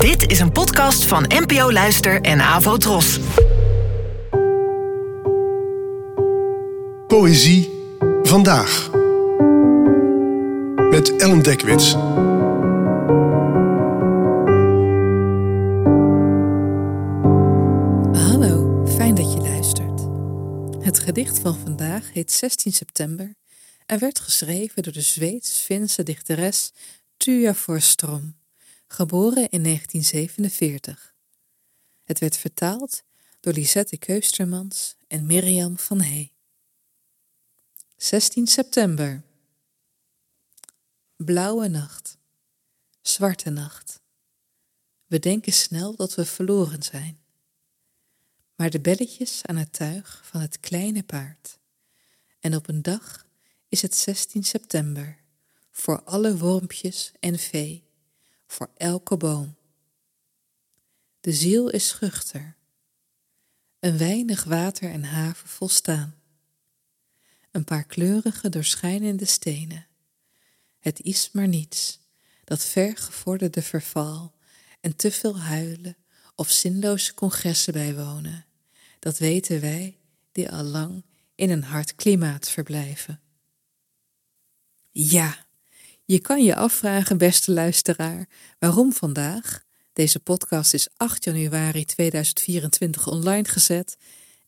Dit is een podcast van NPO Luister en Avo Tros. Poëzie vandaag. Met Ellen Dekwits. Hallo, fijn dat je luistert. Het gedicht van vandaag heet 16 september en werd geschreven door de Zweeds-Finse dichteres Tuja Forstrom, geboren in 1947. Het werd vertaald door Lisette Keustermans en Mirjam van Hey. 16 september. Blauwe nacht. Zwarte nacht. We denken snel dat we verloren zijn. Maar de belletjes aan het tuig van het kleine paard. En op een dag is het 16 september voor alle wormpjes en vee, voor elke boom. De ziel is schuchter. Een weinig water en haven volstaan. Een paar kleurige doorschijnende stenen. Het is maar niets, dat vergevorderde verval en te veel huilen of zinloze congressen bijwonen. Dat weten wij die al lang in een hard klimaat verblijven. Ja, je kan je afvragen, beste luisteraar, waarom vandaag, deze podcast is 8 januari 2024 online gezet,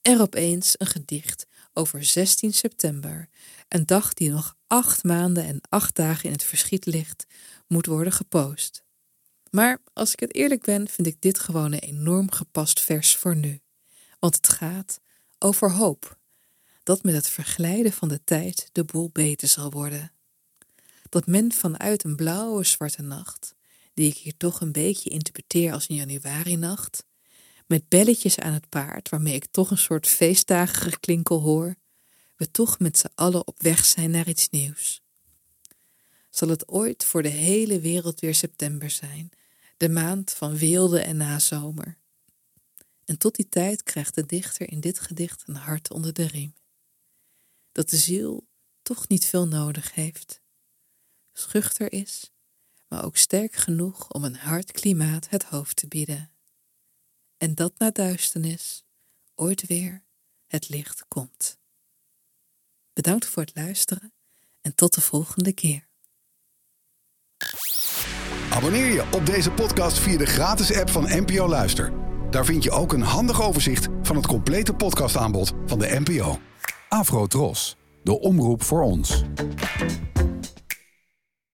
er opeens een gedicht over 16 september, een dag die nog acht maanden en acht dagen in het verschiet ligt, moet worden gepost. Maar als ik het eerlijk ben, vind ik dit gewoon een enorm gepast vers voor nu. Want het gaat over hoop. Dat met het verglijden van de tijd de boel beter zal worden dat men vanuit een blauwe zwarte nacht, die ik hier toch een beetje interpreteer als een januari-nacht, met belletjes aan het paard, waarmee ik toch een soort feestdagen klinkel hoor, we toch met z'n allen op weg zijn naar iets nieuws. Zal het ooit voor de hele wereld weer september zijn, de maand van weelde en nazomer? En tot die tijd krijgt de dichter in dit gedicht een hart onder de riem. Dat de ziel toch niet veel nodig heeft schuchter is, maar ook sterk genoeg om een hard klimaat het hoofd te bieden. En dat na duisternis ooit weer het licht komt. Bedankt voor het luisteren en tot de volgende keer. Abonneer je op deze podcast via de gratis app van NPO Luister. Daar vind je ook een handig overzicht van het complete podcastaanbod van de NPO. Afro Tros, de omroep voor ons.